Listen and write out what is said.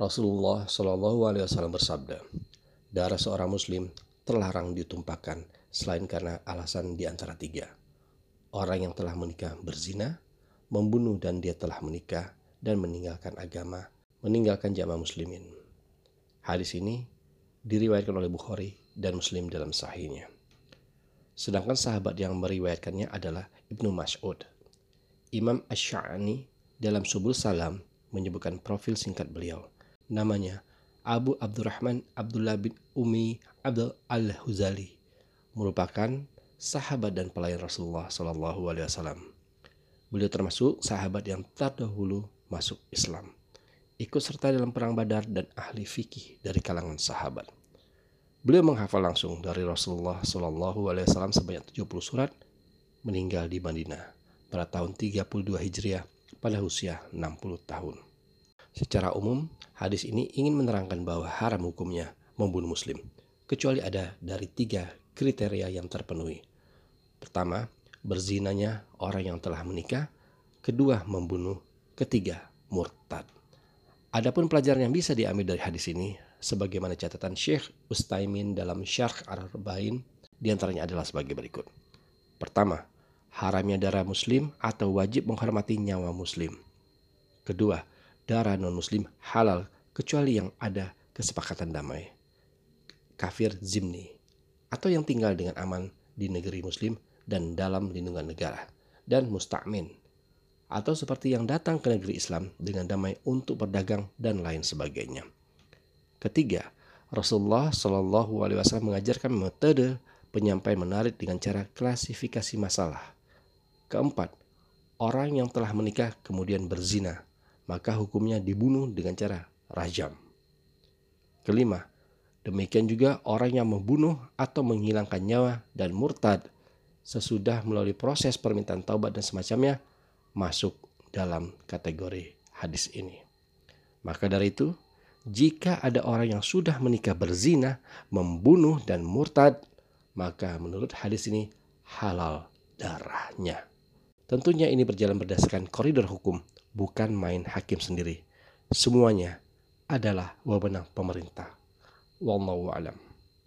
Rasulullah Shallallahu Alaihi Wasallam bersabda, darah seorang Muslim terlarang ditumpahkan selain karena alasan di antara tiga. Orang yang telah menikah berzina, membunuh dan dia telah menikah dan meninggalkan agama, meninggalkan jamaah muslimin. Hadis ini diriwayatkan oleh Bukhari dan Muslim dalam sahihnya. Sedangkan sahabat yang meriwayatkannya adalah Ibnu Mas'ud. Imam Ash-Sha'ani dalam Subul Salam menyebutkan profil singkat beliau namanya Abu Abdurrahman Abdullah bin Umi Abdul Al-Huzali merupakan sahabat dan pelayan Rasulullah Shallallahu Alaihi Wasallam. Beliau termasuk sahabat yang terdahulu masuk Islam, ikut serta dalam perang Badar dan ahli fikih dari kalangan sahabat. Beliau menghafal langsung dari Rasulullah Shallallahu Alaihi Wasallam sebanyak 70 surat, meninggal di Madinah pada tahun 32 Hijriah pada usia 60 tahun. Secara umum, hadis ini ingin menerangkan bahwa haram hukumnya membunuh muslim, kecuali ada dari tiga kriteria yang terpenuhi. Pertama, berzinanya orang yang telah menikah. Kedua, membunuh. Ketiga, murtad. Adapun pelajaran yang bisa diambil dari hadis ini, sebagaimana catatan Syekh Ustaimin dalam Syarh Ar-Arba'in, di antaranya adalah sebagai berikut. Pertama, haramnya darah muslim atau wajib menghormati nyawa muslim. Kedua, darah non-muslim halal kecuali yang ada kesepakatan damai. Kafir zimni atau yang tinggal dengan aman di negeri muslim dan dalam lindungan negara dan musta'min atau seperti yang datang ke negeri Islam dengan damai untuk berdagang dan lain sebagainya. Ketiga, Rasulullah Shallallahu Alaihi Wasallam mengajarkan metode penyampaian menarik dengan cara klasifikasi masalah. Keempat, orang yang telah menikah kemudian berzina maka hukumnya dibunuh dengan cara rajam. Kelima, demikian juga orang yang membunuh atau menghilangkan nyawa dan murtad sesudah melalui proses permintaan taubat dan semacamnya masuk dalam kategori hadis ini. Maka dari itu, jika ada orang yang sudah menikah berzina, membunuh dan murtad, maka menurut hadis ini halal darahnya. Tentunya ini berjalan berdasarkan koridor hukum bukan main hakim sendiri. Semuanya adalah wewenang pemerintah. Wallahu a'lam.